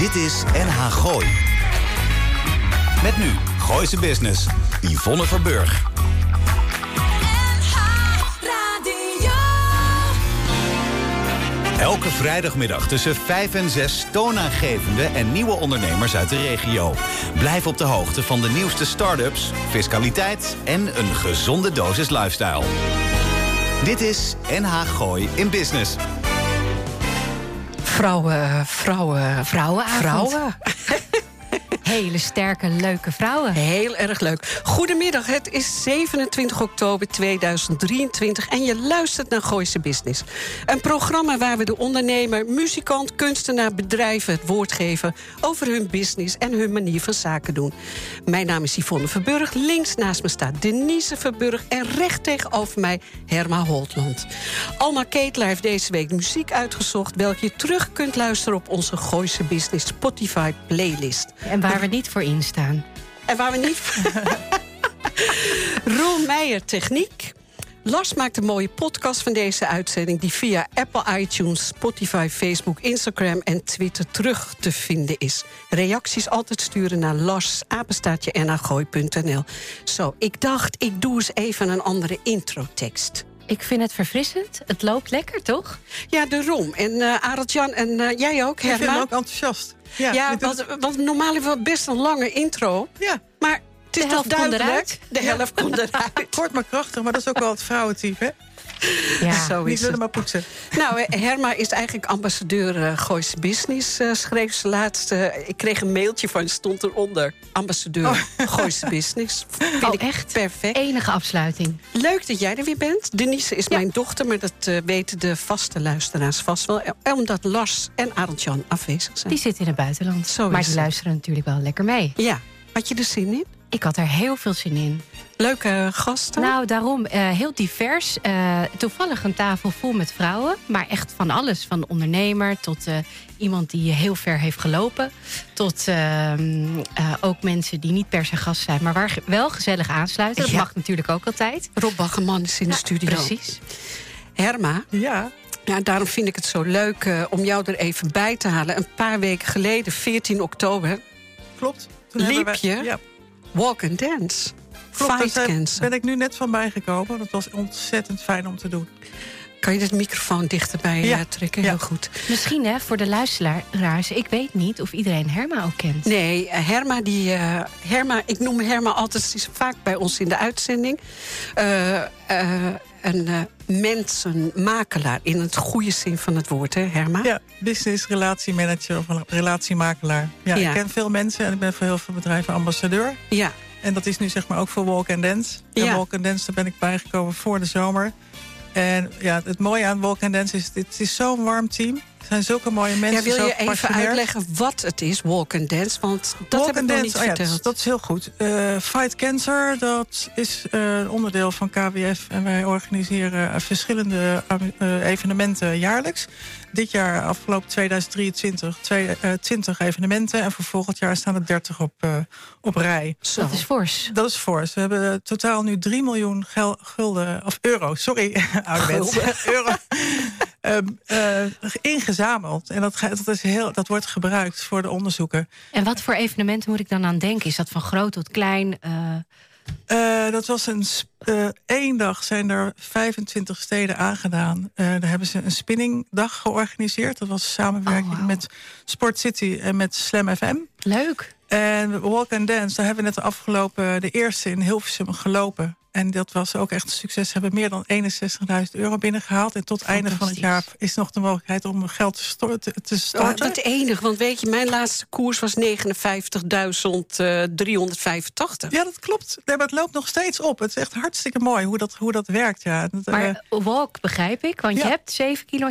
Dit is NH Gooi. Met nu Gooise Business. Yvonne Verburg. Elke vrijdagmiddag tussen 5 en 6 toonaangevende en nieuwe ondernemers uit de regio. Blijf op de hoogte van de nieuwste start-ups, fiscaliteit en een gezonde dosis lifestyle. Dit is NH Gooi in Business. Vrouwen, vrouwen, Vrouwenavond. vrouwen. Hele sterke, leuke vrouwen. Heel erg leuk. Goedemiddag, het is 27 oktober 2023 en je luistert naar Gooise Business. Een programma waar we de ondernemer, muzikant, kunstenaar, bedrijven het woord geven over hun business en hun manier van zaken doen. Mijn naam is Yvonne Verburg, links naast me staat Denise Verburg en recht tegenover mij Herma Holtland. Alma Ketelaar heeft deze week muziek uitgezocht welke je terug kunt luisteren op onze Gooise Business Spotify playlist. En waar we niet voor instaan. En waar we niet... Roel Meijer Techniek. Lars maakt een mooie podcast van deze uitzending... die via Apple iTunes, Spotify, Facebook, Instagram en Twitter terug te vinden is. Reacties altijd sturen naar lars-apenstaatje-nagooi.nl. Zo, ik dacht, ik doe eens even een andere introtekst. Ik vind het verfrissend. Het loopt lekker, toch? Ja, de Rom. En eh Arend-Jan en eh, jij ook, Ik vind Herma? hem ook enthousiast. Ja, Ja, want, want normaal hebben we best een lange intro. ja, Maar het is De toch helft komt duidelijk? eruit. De helft komt eruit. kort maar krachtig, maar dat is ook wel het vrouwentype, hè? Ja. Zo Niet is willen het. maar poetsen. Nou, eh, Herma is eigenlijk ambassadeur Gooise Business, eh, schreef ze laatst. ik kreeg een mailtje van, stond eronder. Ambassadeur Gooise Business. Vind Oh, ik echt? Perfect. Enige afsluiting. Leuk dat jij er weer bent. Denise is Ja. mijn dochter, maar dat eh, weten de vaste luisteraars vast wel. Omdat Lars en Arend-Jan afwezig zijn. Die zit in het buitenland. Zo is maar die het. luisteren natuurlijk wel lekker mee. Ja, had je er zin in? Ik had er heel veel zin in. Leuke gasten? Nou, daarom eh, heel divers. Eh, toevallig een tafel vol met vrouwen. Maar echt van alles. Van ondernemer tot eh, iemand die heel ver heeft gelopen. Tot ehm, eh, ook mensen die niet per se gast zijn. Maar waar wel gezellig aansluiten. Dat Ja. mag natuurlijk ook altijd. Rob Baggerman is in de studio. Precies. Herma, Ja, Ja, daarom vind ik het zo leuk eh, om jou er even bij te halen. Een paar weken geleden, 14 oktober, klopt. Toen Liep je? Ja, walk and dance. klopt. Fight Daar cancer. ben ik nu net van bijgekomen. Dat was ontzettend fijn om te doen. Kan je de microfoon dichterbij Ja. eh, trekken? Ja. Heel goed. Misschien hè, voor de luisteraars. Ik weet niet of iedereen Herma ook kent. Nee, eh, Herma, die, eh, Herma, ik noem Herma altijd, ze is vaak bij ons in de uitzending. Eh, eh, een eh, mensenmakelaar, in het goede zin van het woord, hè, Herma? Ja, business relatiemanager of een relatiemakelaar. Ja, Ja. ik ken veel mensen en ik ben voor heel veel bedrijven ambassadeur. Ja. En dat is nu zeg maar ook voor Walk and Dance. En Ja. Walk and Dance, daar ben ik bijgekomen voor de zomer. En ja, het mooie aan Walk Dance is, het is zo'n warm team. Het zijn zulke mooie mensen, Ja, wil zo je even uitleggen wat het is, walk and dance? Want dat Walk heb ik and nog Dance, niet oh ja, dat, dat is heel goed. Eh, Fight Cancer, dat is eh, een onderdeel van KWF. En wij organiseren eh, verschillende eh, evenementen jaarlijks. Dit jaar, afgelopen 2023, twee, eh, 20 evenementen. En voor volgend jaar staan er 30 op, eh, op rij. Zo. Dat is fors. Dat is fors. We hebben eh, totaal nu 3 miljoen gel- gulden, of euro, sorry, ouderwets, euro, ehm, eh, ingezameld. En dat, dat, is heel, dat wordt gebruikt voor de onderzoeken. En wat voor evenementen moet ik dan aan denken? Is dat van groot tot klein? Eh, Eh, dat was een. één dag zijn er 25 steden aangedaan. Daar hebben ze een spinningdag georganiseerd. Dat was samenwerking Oh, met Sport City en met Slam FM. leuk. En Walk and Dance, daar hebben we net de afgelopen, de eerste in Hilversum gelopen. En dat was ook echt een succes. Ze hebben meer dan 61.000 euro binnengehaald. En tot einde van het jaar is nog de mogelijkheid om geld te, stor- te, te Oh, storten. wat enig, want weet je, mijn laatste koers was 59.385. Ja, dat klopt. Nee, maar het loopt nog steeds op. Het is echt hartstikke mooi hoe dat, hoe dat werkt. Ja. Dat, eh, Maar walk begrijp ik, want ja. je hebt 7 kilo,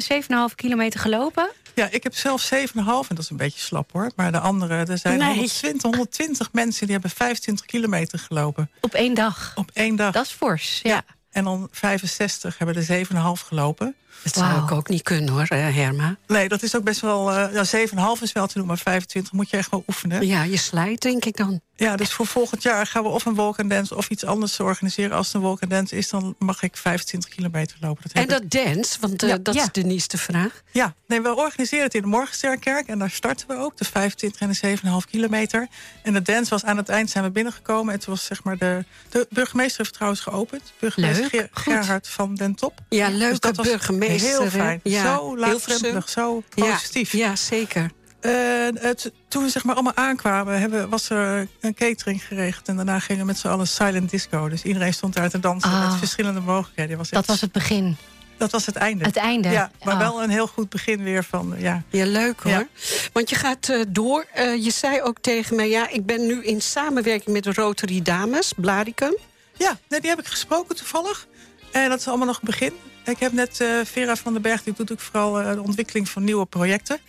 7,5 kilometer gelopen. Ja, ik heb zelf 7,5 en dat is een beetje slap hoor. Maar de andere, er zijn Nee. 120, 120 mensen die hebben 25 kilometer gelopen Op één dag. op één dag. Dat is fors, ja. En dan 65 hebben er 7,5 gelopen. Dat zou ik ook niet kunnen hoor, eh, Herma. Nee, dat is ook best wel. eh ja, 7,5 is wel te doen, maar 25 moet je echt wel oefenen. Ja, je slijt denk ik dan. Ja, dus voor volgend jaar gaan we of een walk and dance of iets anders organiseren. Als het een walk and dance is, dan mag ik 25 kilometer lopen. Dat en dat dance, want uh, dat is de nieuwste vraag. Ja, nee, we organiseren het in de Morgensterkerk en daar starten we ook. De 25 en de 7,5 kilometer. En de dance was aan het eind zijn we binnengekomen. En toen was zeg maar de, de burgemeester heeft trouwens geopend. Burgemeester Ger, Gerhard van den Top. Ja, leuk. Dus dat was burgemeester. Heel fijn. Ja, zo laagdrempelig, zo positief. Ja zeker. Het, toen we zeg maar allemaal aankwamen, hebben, was er een catering geregeld. En daarna gingen we met z'n allen silent disco. Dus iedereen stond daar te dansen met Ah. verschillende mogelijkheden. Was Dat was het begin. Dat was het einde. Het einde. Ja, maar Oh. wel een heel goed begin weer van, ja. Ja, leuk hoor. Ja. Want je gaat eh, door. Eh, je zei ook tegen mij, ja, ik ben nu in samenwerking met de Rotary Dames, Blaricum. Ja, nee, die heb ik gesproken toevallig. En dat is allemaal nog het begin. Ik heb net eh, Vera van den Berg, die doet ook vooral eh, de ontwikkeling van nieuwe projecten.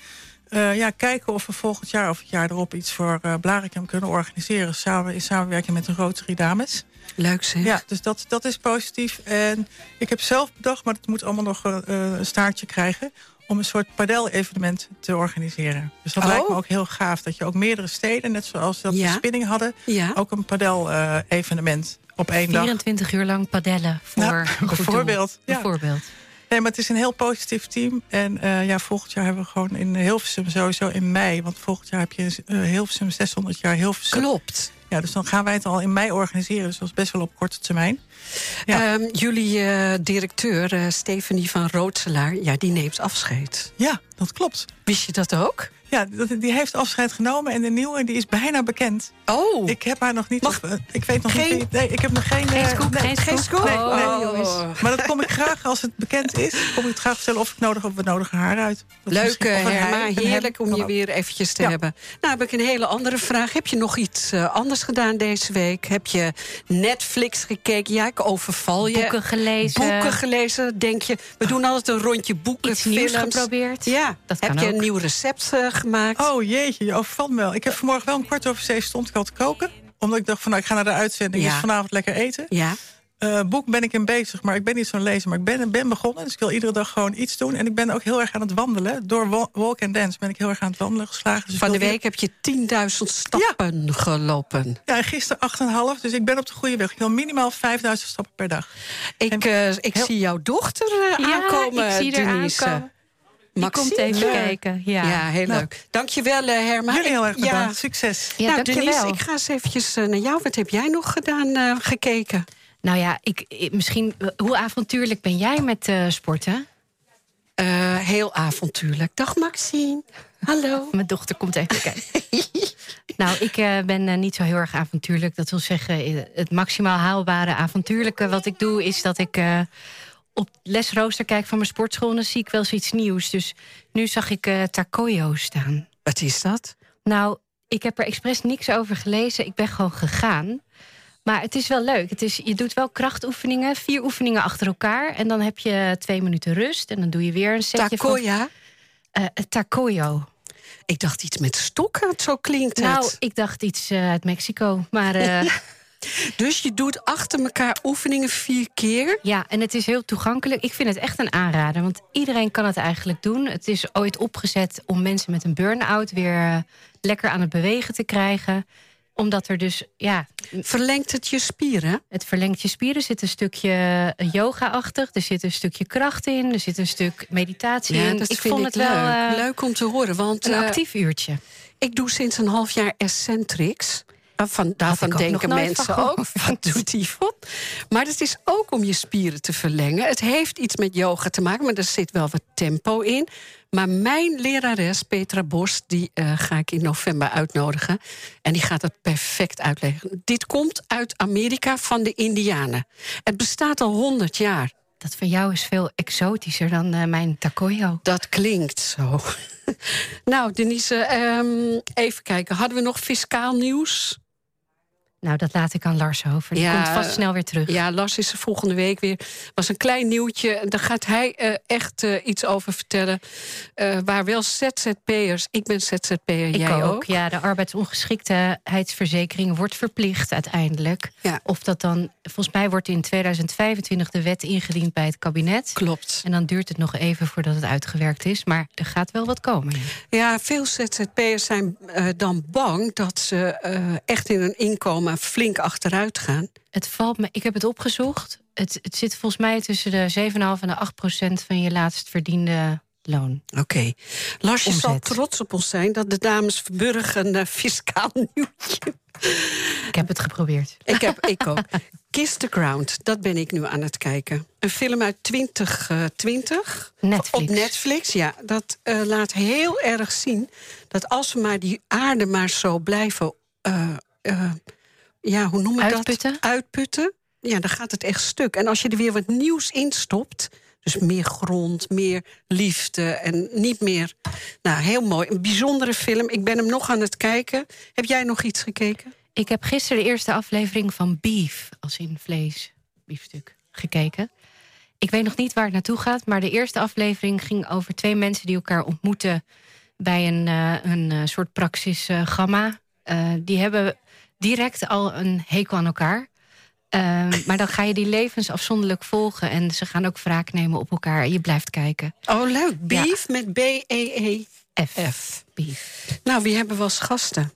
Eh, ja, kijken of we volgend jaar of het jaar erop iets voor Blaricum kunnen organiseren. Samen, in samenwerking met de Rotary Dames. Leuk zeg. Ja, dus dat, dat is positief. En ik heb zelf bedacht, maar het moet allemaal nog eh, een staartje krijgen... om een soort padel-evenement te organiseren. Dus dat Oh. lijkt me ook heel gaaf. Dat je ook meerdere steden, net zoals dat Ja. we spinning hadden... Ja. ook een padel-evenement op één dag. 24 uur lang padellen voor goed doel. bijvoorbeeld, ja. Bijvoorbeeld. Nee, maar het is een heel positief team. En eh, ja, volgend jaar hebben we gewoon in Hilversum sowieso in mei... want volgend jaar heb je eh, Hilversum 600 jaar Hilversum. Klopt. Ja, dus dan gaan wij het al in mei organiseren. Dus dat is best wel op korte termijn. Ja. Ehm, jullie eh, directeur, eh, Stephanie van Rootselaar, ja, die neemt afscheid. Ja, dat klopt. Wist je dat ook? Ja, die heeft afscheid genomen en de nieuwe die is bijna bekend. Oh, Ik heb haar nog niet. Mag- op- ik weet nog Geen- niet. Nee, ik heb nog geen. Geen eh, scoop, nee, geen scoop. scoop? Nee, Oh, nee. jongens. Maar dat kom ik graag als het bekend is. Kom ik het graag vertellen of ik nodig of we nodigen haar uit. Dat Leuk, eh, Herma. Heerlijk om je weer eventjes te Ja. hebben. Nou, heb ik een hele andere vraag. Heb je nog iets eh, anders gedaan deze week? Heb je Netflix gekeken? Ja, ik overval je. Boeken gelezen. Boeken gelezen, denk je. We doen altijd een rondje boeken, Iets nieuws geprobeerd. Ja, Dat heb je ook. een nieuw recept eh, gemaakt? Oh jeetje, je overvalt me wel. Ik heb vanmorgen wel een kwart over zeven stond ik al te koken. Omdat ik dacht van nou, ik ga naar de uitzending. Ja. Dus vanavond lekker eten. Ja, Eh, boek ben ik in bezig, maar ik ben niet zo'n lezer. Maar ik ben, ben begonnen, dus ik wil iedere dag gewoon iets doen. En ik ben ook heel erg aan het wandelen. Door wa- walk and dance ben ik heel erg aan het wandelen geslagen. Dus van de week heb je 10.000 stappen gelopen. Ja, en gisteren 8,5. Dus ik ben op de goede weg. Ik wil minimaal 5000 stappen per dag. Ik, eh, ik heel- zie jouw dochter eh, Ja, aankomen, ik zie Denise. aankomen. Die Maxine. komt even Leuk. kijken. Ja. Ja, heel Nou. leuk. Dankjewel, eh Herma. Jullie heel erg bedankt. Ja. Succes. Ja, nou, dankjewel. Denise, ik ga eens eventjes eh, naar jou. Wat heb jij nog gedaan, eh, gekeken? Nou ja, ik, ik- misschien, hoe avontuurlijk ben jij met eh, sporten? Eh, heel avontuurlijk. Dag, Maxine. Hallo. Mijn dochter komt even kijken. nou, ik eh, ben niet zo heel erg avontuurlijk. Dat wil zeggen, het maximaal haalbare avontuurlijke wat ik doe... is dat ik eh, op lesrooster kijk van mijn sportschool... en dan zie ik wel eens iets nieuws. Dus nu zag ik Takoyo staan. Wat is dat? Nou, ik heb er expres niks over gelezen. Ik ben gewoon gegaan. Maar het is wel leuk. Het is, je doet wel krachtoefeningen, vier oefeningen achter elkaar. En dan heb je twee minuten rust. En dan doe je weer een setje van... Takoya? eh, takoyo. Ik dacht iets met stokken, zo klinkt het. Nou, ik dacht iets uit Mexico. Maar Dus je doet achter elkaar oefeningen vier keer. ja, en het is heel toegankelijk. Ik vind het echt een aanrader, want iedereen kan het eigenlijk doen. Het is ooit opgezet om mensen met een burn-out weer eh, lekker aan het bewegen te krijgen. Omdat er dus, ja, Verlengt het je spieren? het verlengt je spieren. Er zit een stukje eh, yoga-achtig. Er zit een stukje kracht in. Er zit een stuk meditatie in. dat ik vind vond ik het wel leuk. eh, leuk om te horen, want een actief uurtje. ik doe sinds een half jaar Eccentrics. Van, daarvan denken mensen van ook, wat doet die van? Maar het is ook om je spieren te verlengen. Het heeft iets met yoga te maken, maar er zit wel wat tempo in. Maar mijn lerares, Petra Bos, die eh, ga ik in november uitnodigen. En die gaat het perfect uitleggen. Dit komt uit Amerika van de Indianen. Het bestaat al 100 jaar. Dat van jou is veel exotischer dan eh, mijn takoyo. Dat klinkt zo. nou, Denise, ehm, even kijken. Hadden we nog fiscaal nieuws? Nou, dat laat ik aan Lars over. Die Ja, komt vast snel weer terug. Ja, Lars is er volgende week weer. Was een klein nieuwtje. Daar gaat hij eh, echt eh, iets over vertellen. Eh, waar wel ZZP'ers... Ik ben ZZP'er, Ik jij ook. ook? Ja, de arbeidsongeschiktheidsverzekering wordt verplicht uiteindelijk. Ja. Of dat dan, volgens mij wordt in 2025 de wet ingediend bij het kabinet. Klopt. En dan duurt het nog even voordat het uitgewerkt is. Maar er gaat wel wat komen. ja. Veel ZZP'ers zijn dan bang... dat ze echt in hun inkomen flink achteruit gaan. Het valt me, ik heb het opgezocht. Het, het zit volgens mij tussen de 7,5 en de 8 procent van je laatst verdiende loon. Oké. Lars, je zal trots op ons zijn... dat de dames Verburg een eh, fiscaal nieuwtje... Ik heb het geprobeerd. Ik, heb, ik ook. Kiss the Ground, dat ben ik nu aan het kijken. Een film uit 2020. Netflix. Op Netflix, ja. Dat eh, laat heel erg zien dat als we maar die aarde maar zo blijven... eh, eh, ja, hoe we Uitputten? dat? Uitputten. Ja, dan gaat het echt stuk. En als je er weer wat nieuws in stopt... dus meer grond, meer liefde en niet meer... Nou, heel mooi. Een bijzondere film. Ik ben hem nog aan het kijken. Heb jij nog iets gekeken? Ik heb gisteren de eerste aflevering van Beef, als in vlees, biefstuk, gekeken. Ik weet nog niet waar het naartoe gaat, maar de eerste aflevering ging over twee mensen die elkaar ontmoeten bij een, eh, een eh, soort praxis eh, gamma. Eh, die hebben direct al een hekel aan elkaar. Ehm, maar dan ga je die levens afzonderlijk volgen en ze gaan ook wraak nemen op elkaar. En je blijft kijken. Oh, leuk. Beef met E B-E-E-F. F. Beef. Nou, wie hebben we als gasten?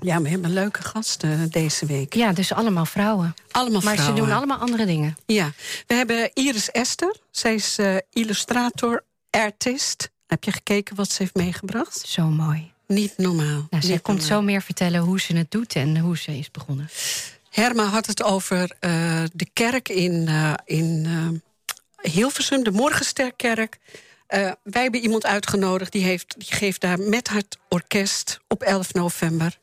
Ja, we hebben leuke gasten deze week. Ja, dus allemaal vrouwen. Allemaal Maar vrouwen. ze doen allemaal andere dingen. Ja, we hebben Iris Esther. Zij is eh, illustrator, artist. Heb je gekeken wat ze heeft meegebracht? Zo mooi. Niet normaal. Nou, zij komt normaal. zo meer vertellen hoe ze het doet en hoe ze is begonnen. Herma had het over eh, de kerk in, eh, in eh, Hilversum, de Morgensterkerk. Wij hebben iemand uitgenodigd die, heeft, die geeft daar met haar orkest op 11 november.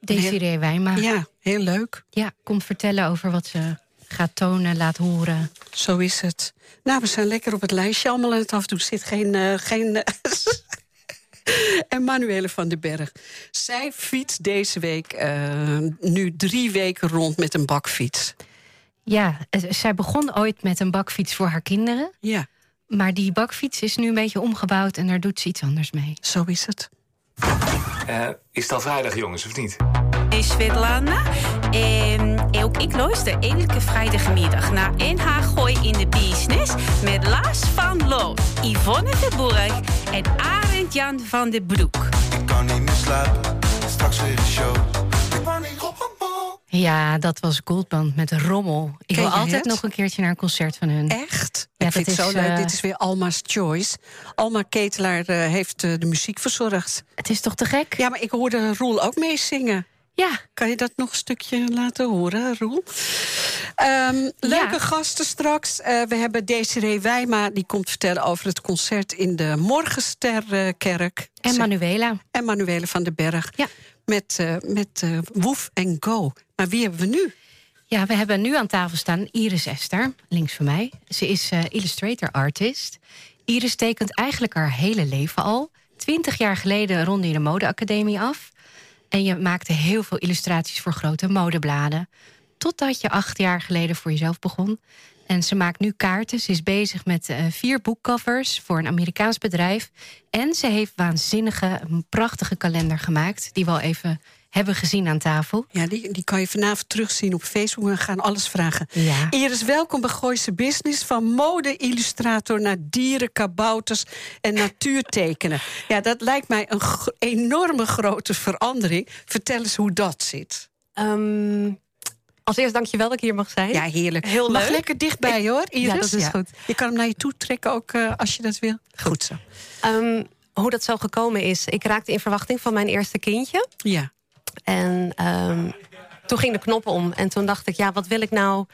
Desiree Wijma. Ja. Ja, heel leuk. komt vertellen over wat ze gaat tonen, laat horen. Zo is het. Nou, we zijn lekker op het lijstje allemaal aan het afdoen. Er zit geen... geen en Manuele van den Berg. Zij fietst deze week eh, nu drie weken rond met een bakfiets. Ja, eh, zij begon ooit met een bakfiets voor haar kinderen. Ja, Maar die bakfiets is nu een beetje omgebouwd en daar doet ze iets anders mee. zo is het. Eh, is het al vrijdag, jongens, of niet? is Svetlana. En ook ik luister elke vrijdagmiddag naar NH Gooi in de Business... met Lars van Loon, Yvonne Verburg en Arend Jan van den Broek. Ik kan niet meer slapen, straks weer een show. Ja, dat was Goldband met Rommel. Ik wil altijd het? nog een keertje naar een concert van hun. Echt? Ja, ik vind het zo is, leuk. eh, Dit is weer Alma's Choice. Alma Ketelaar eh, heeft eh, de muziek verzorgd. Het is toch te gek? Ja, maar ik hoorde Roel ook meezingen. Ja, Kan je dat nog een stukje laten horen, Roel? Ehm, leuke Ja. gasten straks. Eh, we hebben Desiree Wijma, die komt vertellen over het concert in de Morgensterkerk. en Manuela. en Manuele van den Berg. Ja. Met, eh met eh, Woef en Go. Maar wie hebben we nu? Ja, we hebben nu aan tafel staan Iris Esther, links van mij. Ze is illustrator artist. Iris tekent eigenlijk haar hele leven al. Twintig jaar geleden ronde je de modeacademie af. En je maakte heel veel illustraties voor grote modebladen. Totdat je acht jaar geleden voor jezelf begon. En ze maakt nu kaarten. Ze is bezig met eh, vier boekcovers voor een Amerikaans bedrijf. En ze heeft waanzinnige, een prachtige kalender gemaakt... die we al even hebben gezien aan tafel. Ja, die, die kan je vanavond terugzien op Facebook. We gaan alles vragen. Ja. Iris, welkom bij Gooise Business. Van mode-illustrator naar dieren, kabouters en natuurtekenen. Ja, dat lijkt mij een enorme grote verandering. Vertel eens hoe dat zit. Ehm, als eerst dank je wel dat ik hier mag zijn. Ja, heerlijk. Heel Mag leuk. lekker dichtbij, hoor, Iris. Ja, dat is goed. Je kan hem naar je toe trekken ook eh, als je dat wil. Goed zo. Ehm, hoe dat zo gekomen is, ik raakte in verwachting van mijn eerste kindje. Ja. En ehm, toen ging de knop om. En toen dacht ik, ja, wat wil ik nou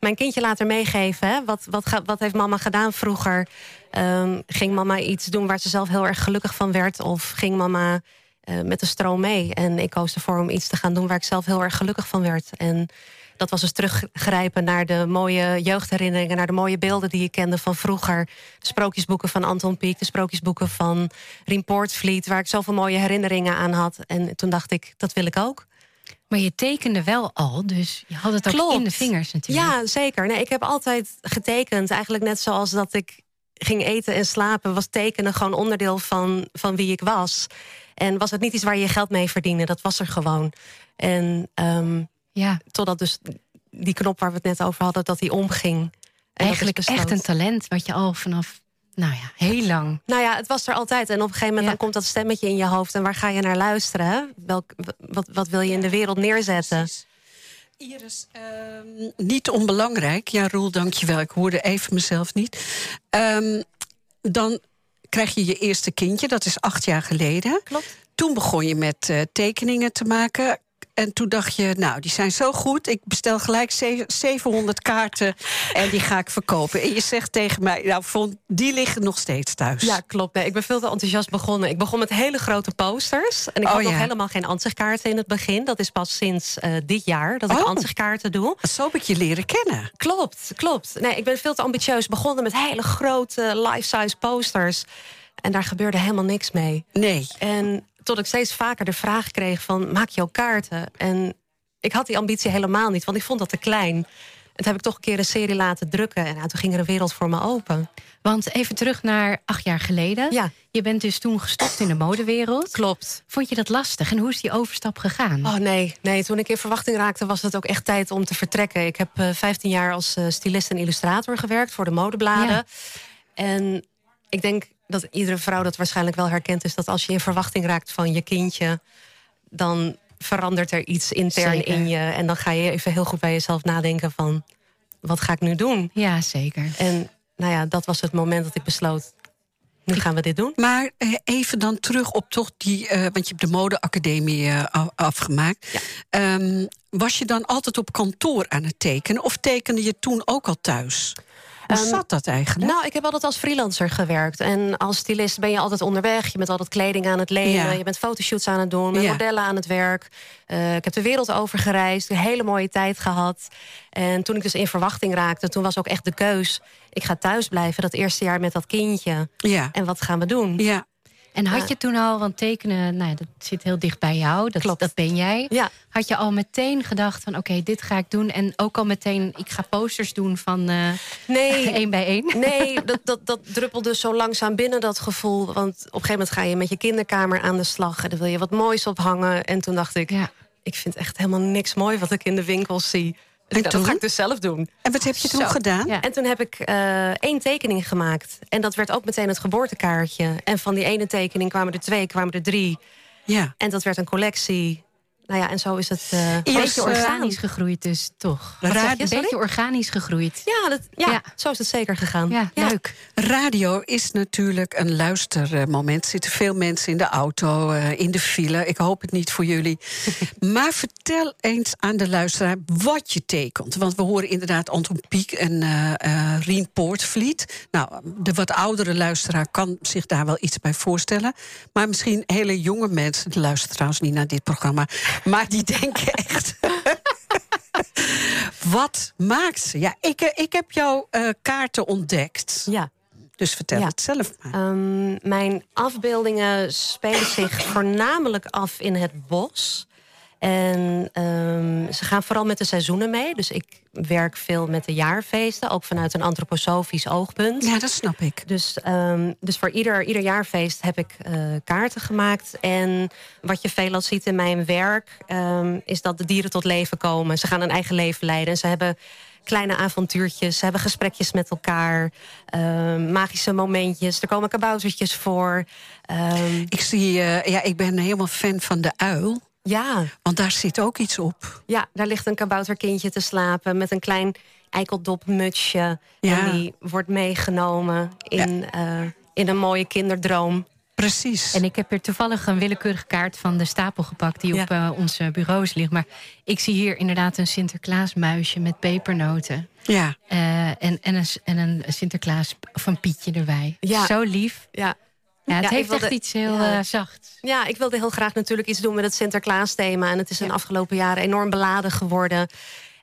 mijn kindje later meegeven? Wat, wat, wat heeft mama gedaan vroeger? Ehm, ging mama iets doen waar ze zelf heel erg gelukkig van werd? Of ging mama eh, met de stroom mee? En ik koos ervoor om iets te gaan doen waar ik zelf heel erg gelukkig van werd. En dat was dus teruggrijpen naar de mooie jeugdherinneringen... naar de mooie beelden die ik kende van vroeger. De sprookjesboeken van Anton Pieck, de sprookjesboeken van Rien Poortvliet... waar ik zoveel mooie herinneringen aan had. En toen dacht ik, dat wil ik ook. Maar je tekende wel al, dus je had het ook Klopt. in de vingers natuurlijk. Ja, zeker. Nee, ik heb altijd getekend. Eigenlijk net zoals dat ik ging eten en slapen... was tekenen gewoon onderdeel van, van wie ik was. En was het niet iets waar je je geld mee verdiende. Dat was er gewoon. En ehm, ja. totdat dus die knop waar we het net over hadden... dat die omging. En Eigenlijk echt een talent wat je al vanaf, nou ja, heel lang... Nou ja, het was er altijd. En op een gegeven moment dan komt dat stemmetje in je hoofd. En waar ga je naar luisteren? hè? Welk, wat, wat wil je in de wereld neerzetten? Iris, ehm, niet onbelangrijk. Ja, Roel, dankjewel. Ik hoorde even mezelf niet. Ehm, dan krijg je je eerste kindje, dat is acht jaar geleden. Klopt. Toen begon je met eh, tekeningen te maken. En toen dacht je, nou, die zijn zo goed. Ik bestel gelijk ze- 700 kaarten en die ga ik verkopen. En je zegt tegen mij, nou, vond, die liggen nog steeds thuis. Ja, klopt. Nee, ik ben veel te enthousiast begonnen. Ik begon met hele grote posters. En ik Oh, had nog helemaal geen ansichtkaarten in het begin. Dat is pas sinds eh, dit jaar dat ik Oh. ansichtkaarten doe. Zo heb ik je leren kennen. Klopt, klopt. Nee, ik ben veel te ambitieus begonnen met hele grote life-size posters. En daar gebeurde helemaal niks mee. Nee. En tot ik steeds vaker de vraag kreeg van, maak je ook kaarten? En ik had die ambitie helemaal niet, want ik vond dat te klein. En toen heb ik toch een keer een serie laten drukken. En nou, toen ging er een wereld voor me open. Want even terug naar acht jaar geleden. Ja. Je bent dus toen gestopt in de modewereld. Klopt. Vond je dat lastig? En hoe is die overstap gegaan? Oh nee, nee, toen ik in verwachting raakte was het ook echt tijd om te vertrekken. Ik heb eh 15 jaar als eh, stylist en illustrator gewerkt voor de modebladen. Ja. En ik denk dat iedere vrouw dat waarschijnlijk wel herkent... is dat als je in verwachting raakt van je kindje... dan verandert er iets intern Zeker. in je. En dan ga je even heel goed bij jezelf nadenken van... wat ga ik nu doen? Ja, zeker. En nou ja, dat was het moment dat ik besloot... nu gaan we dit doen. Maar eh, even dan terug op toch die, eh, want je hebt de modeacademie eh, af- afgemaakt. Ehm, was je dan altijd op kantoor aan het tekenen? Of tekende je toen ook al thuis? Hoe Ehm, zat dat eigenlijk? Nou, ik heb altijd als freelancer gewerkt. En als stylist ben je altijd onderweg. Je bent altijd kleding aan het lenen. Ja. Je bent fotoshoots aan het doen. Met Ja. modellen aan het werk. Eh, ik heb de wereld over gereisd. Een hele mooie tijd gehad. En toen ik dus in verwachting raakte... toen was ook echt de keus. Ik ga thuis blijven dat eerste jaar met dat kindje. ja. En wat gaan we doen? ja. En had Ja. je toen al, want tekenen, nou, ja, dat zit heel dicht bij jou. Dat, Klopt. dat ben jij. Ja. Had je al meteen gedacht van, oké, dit ga ik doen. En ook al meteen, ik ga posters doen van eh Nee, één bij één. Nee, dat, dat, dat druppelde zo langzaam binnen, dat gevoel. Want op een gegeven moment ga je met je kinderkamer aan de slag... en dan wil je wat moois ophangen. En toen dacht ik, Ja. ik vind echt helemaal niks mooi... wat ik in de winkels zie. En dat toen? ga ik dus zelf doen. En wat heb je toen Zo. gedaan? Ja. En toen heb ik eh, één tekening gemaakt. En dat werd ook meteen het geboortekaartje. En van die ene tekening kwamen er twee, kwamen er drie. Ja. En dat werd een collectie. Nou ja, en zo is het eh Een beetje eh, organisch gegroeid dus, toch? Je, Een sorry? beetje organisch gegroeid. Ja, dat, ja, Ja. zo is het zeker gegaan. Ja, leuk. Radio is natuurlijk een luistermoment. Er zitten veel mensen in de auto, eh, in de file. Ik hoop het niet voor jullie. maar vertel eens aan de luisteraar wat je tekent. Want we horen inderdaad Anton Pieck en eh eh, Rien Poortvliet. Nou, de wat oudere luisteraar kan zich daar wel iets bij voorstellen. Maar misschien hele jonge mensen, die luisteren trouwens niet naar dit programma... maar die denken echt... Wat maakt ze? Ja, ik, eh, ik heb jouw eh, kaarten ontdekt. ja. Dus vertel Ja. het zelf maar. Ehm, mijn afbeeldingen spelen zich voornamelijk af in het bos. En ehm, ze gaan vooral met de seizoenen mee. Dus ik werk veel met de jaarfeesten, ook vanuit een antroposofisch oogpunt. Ja, dat snap ik. Dus, ehm, dus voor ieder, ieder jaarfeest heb ik eh, kaarten gemaakt. En wat je veelal ziet in mijn werk... ehm, is dat de dieren tot leven komen. Ze gaan een eigen leven leiden. En ze hebben kleine avontuurtjes. Ze hebben gesprekjes met elkaar. magische momentjes. Er komen kaboutertjes voor. Ik zie, eh, ja, ik ben helemaal fan van de uil. Ja, Want daar zit ook iets op. ja, daar ligt een kabouterkindje te slapen... met een klein eikeldopmutsje. Ja. En die wordt meegenomen in, eh, in een mooie kinderdroom. Precies. En ik heb hier toevallig een willekeurige kaart van de stapel gepakt... die Ja. op eh, onze bureaus ligt. Maar ik zie hier inderdaad een Sinterklaasmuisje met pepernoten. ja, Eh, en, en, een, en een Sinterklaas of een Pietje erbij. Ja. Zo lief. Ja, Ja, het Ja, heeft wilde- echt iets heel ja. eh, zachts. Ja, ik wilde heel graag natuurlijk iets doen met het Sinterklaas-thema. En het is in de afgelopen jaren enorm beladen geworden.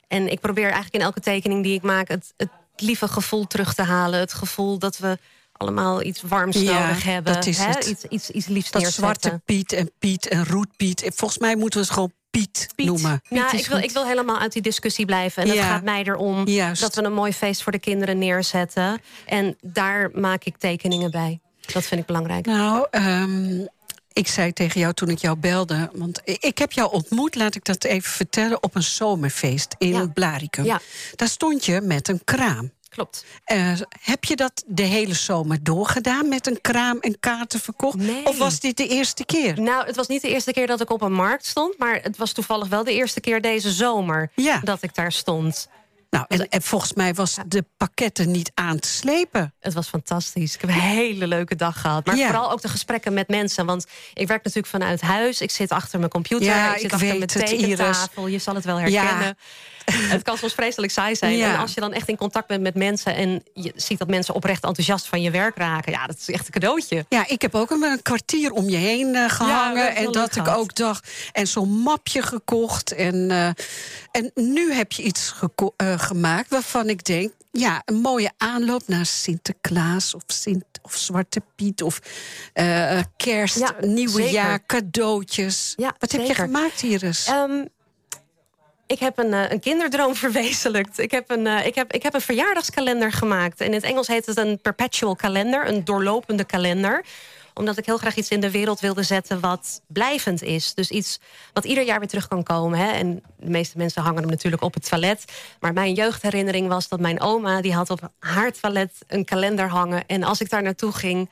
En ik probeer eigenlijk in elke tekening die ik maak... het, het lieve gevoel terug te halen. Het gevoel dat we allemaal iets warms Ja, nodig hebben. dat is hè? het. Iets, iets, iets liefs dat neerzetten. zwarte Piet en Piet en Roetpiet. Volgens mij moeten we het gewoon Piet, Piet. noemen. Nou, is ik wil, goed. ik wil helemaal uit die discussie blijven. En Ja. het gaat mij erom Juist. dat we een mooi feest voor de kinderen neerzetten. En daar maak ik tekeningen bij. Dat vind ik belangrijk. Nou, ehm, ik zei tegen jou toen ik jou belde... want ik heb jou ontmoet, laat ik dat even vertellen... op een zomerfeest in Ja. Blaricum. Ja. Daar stond je met een kraam. Klopt. Eh, heb je dat de hele zomer doorgedaan met een kraam en kaarten verkocht? Nee. Of was dit de eerste keer? Nou, het was niet de eerste keer dat ik op een markt stond... maar het was toevallig wel de eerste keer deze zomer Ja. dat ik daar stond. Nou, en, en volgens mij was de pakketten niet aan te slepen. Het was fantastisch. Ik heb een hele leuke dag gehad. Maar Ja. vooral ook de gesprekken met mensen. Want ik werk natuurlijk vanuit huis. Ik zit achter mijn computer. Ja, ik zit ik achter mijn het, tekentafel. Je zal het wel herkennen. Het kan soms vreselijk saai zijn. Ja. En als je dan echt in contact bent met mensen... en je ziet dat mensen oprecht enthousiast van je werk raken... ja, dat is echt een cadeautje. Ja, ik heb ook een, kwartier om je heen eh, gehangen. Ja, en dat ik ook dacht. En zo'n mapje gekocht. En, eh, en nu heb je iets eh, gemaakt waarvan ik denk. Ja, een mooie aanloop naar Sinterklaas of, Sint, of Zwarte Piet of kerst, Ja, nieuwe jaar, cadeautjes. Ja, Wat heb je gemaakt, Iris? Ehm, ik heb een, eh, een kinderdroom verwezenlijkt. Ik heb, een, eh, ik, heb, ik heb een verjaardagskalender gemaakt. In het Engels heet het een perpetual calendar, een doorlopende kalender omdat ik heel graag iets in de wereld wilde zetten wat blijvend is. Dus iets wat ieder jaar weer terug kan komen. Hè? En de meeste mensen hangen hem natuurlijk op het toilet. Maar mijn jeugdherinnering was dat mijn oma... die had op haar toilet een kalender hangen. En als ik daar naartoe ging...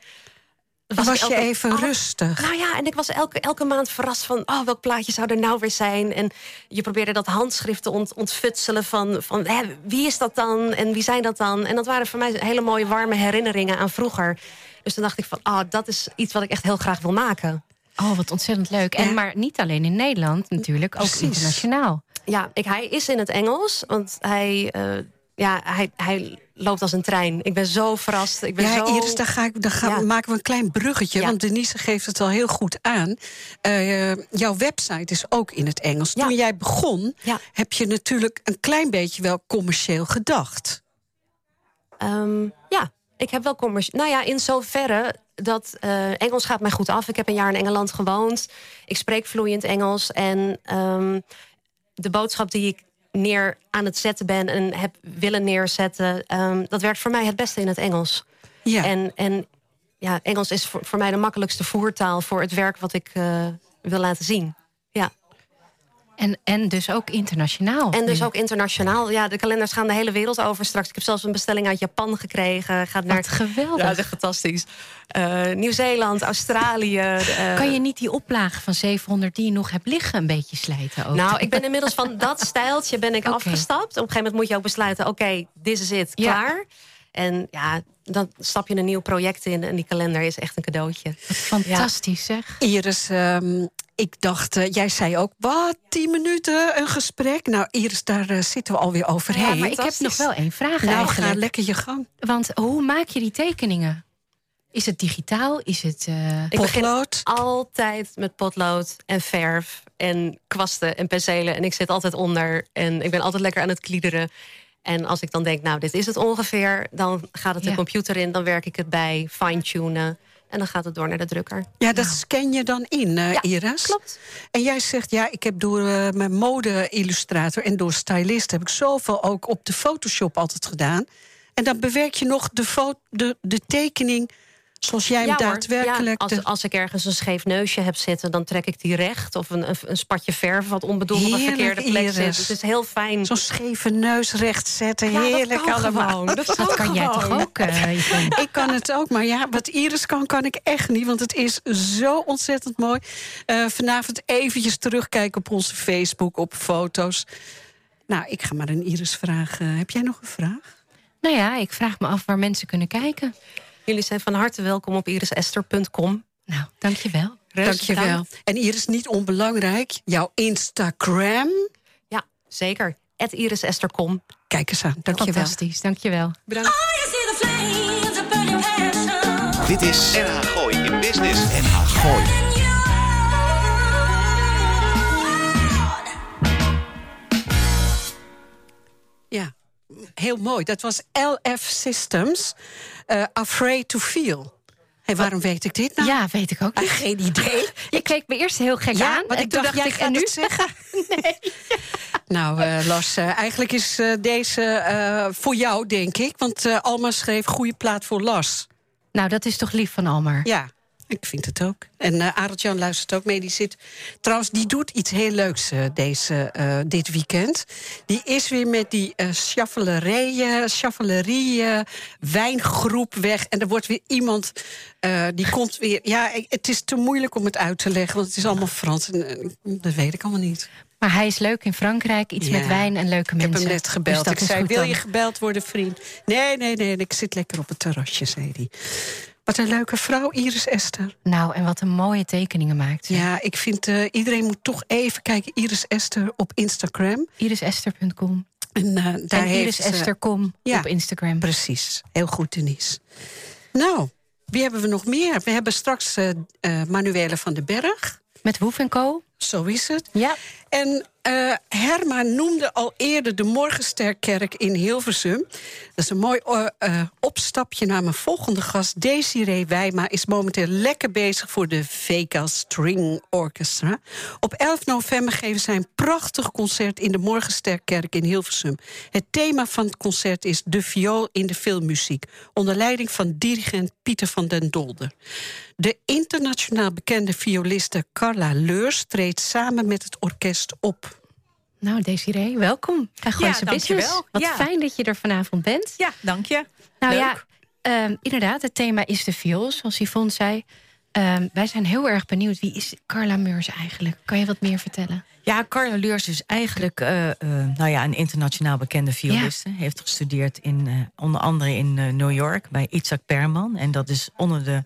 was je even Oh, rustig? nou ja, en ik was elke, elke maand verrast van... oh, welk plaatje zou er nou weer zijn? En je probeerde dat handschrift te ont, ontfutselen van... van hè, wie is dat dan en wie zijn dat dan? En dat waren voor mij hele mooie warme herinneringen aan vroeger. Dus toen dacht ik van, oh, dat is iets wat ik echt heel graag wil maken. Oh, wat ontzettend leuk. En Ja. maar niet alleen in Nederland natuurlijk, ook Precies. internationaal. Ja, ik, hij is in het Engels, want hij, eh, ja, hij, hij loopt als een trein. Ik ben zo verrast. Ik ben Ja, zo... Iris, daar, ga ik, daar gaan, Ja. maken we een klein bruggetje. Ja. Want Denise geeft het al heel goed aan. Eh, jouw website is ook in het Engels. Toen jij begon, heb je natuurlijk een klein beetje wel commercieel gedacht. Ehm, ja, ik heb wel commercieel. Nou ja, in zoverre dat eh, Engels gaat mij goed af. Ik heb een jaar in Engeland gewoond. Ik spreek vloeiend Engels. En ehm, de boodschap die ik neer aan het zetten ben en heb willen neerzetten, ehm, dat werkt voor mij het beste in het Engels. Ja. En, en ja, Engels is voor, voor mij de makkelijkste voertaal voor het werk wat ik eh, wil laten zien. En, en dus ook internationaal. En dus ook internationaal. Ja, de kalenders gaan de hele wereld over straks. Ik heb zelfs een bestelling uit Japan gekregen. Gaat naar Wat geweldig. Ja, dat is fantastisch. Eh, Nieuw-Zeeland, Australië. eh, Kan je niet die oplage van 700 die je nog hebt liggen een beetje slijten ook? Nou, ik ben inmiddels van dat stijltje ben ik afgestapt. Op een gegeven moment moet je ook besluiten... oké, dit is het, Ja. klaar. En ja, dan stap je een nieuw project in... en die kalender is echt een cadeautje. Fantastisch zeg. Iris, ehm, ik dacht, eh, jij zei ook, wat, tien minuten een gesprek? Nou, Iris, daar eh, zitten we alweer overheen. Ja, maar ik heb nog wel één vraag nou, eigenlijk. ga lekker je gang. Want hoe maak je die tekeningen? Is het digitaal? Is het... eh, Ik begin Potlood? altijd met potlood en verf en kwasten en penselen. En ik zit altijd onder en ik ben altijd lekker aan het kliederen. En als ik dan denk, nou, dit is het ongeveer... dan gaat het de Ja. computer in, dan werk ik het bij, fine-tunen... en dan gaat het door naar de drukker. Ja, dat scan je dan in, eh, Ja, Iris. klopt. En jij zegt, ja, ik heb door eh, mijn mode-illustrator en door stylist... heb ik zoveel ook op de Photoshop altijd gedaan. En dan bewerk je nog de, de, de tekening zoals jij hem Ja, hoor. daadwerkelijk... Ja, als, als ik ergens een scheef neusje heb zitten, dan trek ik die recht. Of een, een, een spatje verf wat onbedoeld op een verkeerde plek Iris. zit. Het is heel fijn. Zo'n scheve neus recht zetten, Ja, dat heerlijk kan allemaal. gewoon. Dat dat kan jij toch ook, eh? Ik kan het ook, maar ja, wat Iris kan, kan ik echt niet. Want het is zo ontzettend mooi. Eh, vanavond eventjes terugkijken op onze Facebook, op foto's. Nou, ik ga maar een Iris vragen. Heb jij nog een vraag? Nou ja, ik vraag me af waar mensen kunnen kijken. Jullie zijn van harte welkom op irisester.com. Nou, dankjewel. Dank je wel. En Iris, niet onbelangrijk, jouw Instagram. Ja, zeker. Irisester.com. Kijk eens aan, dank je wel. Fantastisch, dankjewel. Bedankt. Dit is NH Gooi in Business. NH Gooi. Heel mooi. Dat was LF Systems, eh, Afraid to Feel. Hey, waarom weet ik dit nou? Ja, weet ik ook Ah, niet. geen idee. Je keek me eerst heel gek Ja, aan. want ik toen dacht, dacht jij ik, gaat en nu? zeggen. Nou, eh, Lars, eh, eigenlijk is deze voor jou, denk ik. Want Alma schreef goede plaat voor Lars. Nou, dat is toch lief van Almar. Ja, ik vind het ook. En eh Arend-Jan luistert ook mee. Die zit, trouwens, die doet iets heel leuks eh, deze, eh, dit weekend. Die is weer met die chaffelerie, eh, wijngroep weg. En er wordt weer iemand, die komt weer... Ja, het is te moeilijk om het uit te leggen, want het is allemaal Frans. En, dat weet ik allemaal niet. Maar hij is leuk in Frankrijk, iets Ja. met wijn en leuke Ik heb mensen. hem net Dus gebeld. dat ik zei, wil dan. je gebeld worden, vriend? Nee, nee, nee, ik zit lekker op het terrasje, zei hij. Wat een leuke vrouw, Iris Esther. Nou, en wat een mooie tekeningen maakt. Ja, ik vind uh, iedereen moet toch even kijken. Iris Esther op Instagram. Irisester.com. En, uh, daar en heeft ze- irisester.com Ja. op Instagram. Precies, heel goed, Denise. Nou, wie hebben we nog meer? We hebben straks uh, Manuele van den Berg. Met Woef en Co. Zo is het. Ja. En uh, Herma noemde al eerder de Morgensterkerk in Hilversum. Dat is een mooi uh, opstapje naar mijn volgende gast. Desiree Wijma is momenteel lekker bezig voor de Vega String Orchestra. Op 11 november geven zij een prachtig concert in de Morgensterkerk in Hilversum. Het thema van het concert is De viool in de filmmuziek. Onder leiding van dirigent Pieter van den Dolder. De internationaal bekende violiste Carla Leurs treedt samen met het orkest op. Nou, Desiree, welkom bij Gooise ja, Business. Wat ja. fijn dat je er vanavond bent. Ja, dank je. Nou Leuk. ja, um, inderdaad, het thema is de viool, zoals Yvonne zei. Um, wij zijn heel erg benieuwd, wie is Carla Meurs eigenlijk? Kan je wat meer vertellen? Ja, Carla Leurs is eigenlijk uh, uh, nou ja, een internationaal bekende violiste. Ja. Heeft gestudeerd in, uh, onder andere in New York bij Isaac Perman. En dat is onder de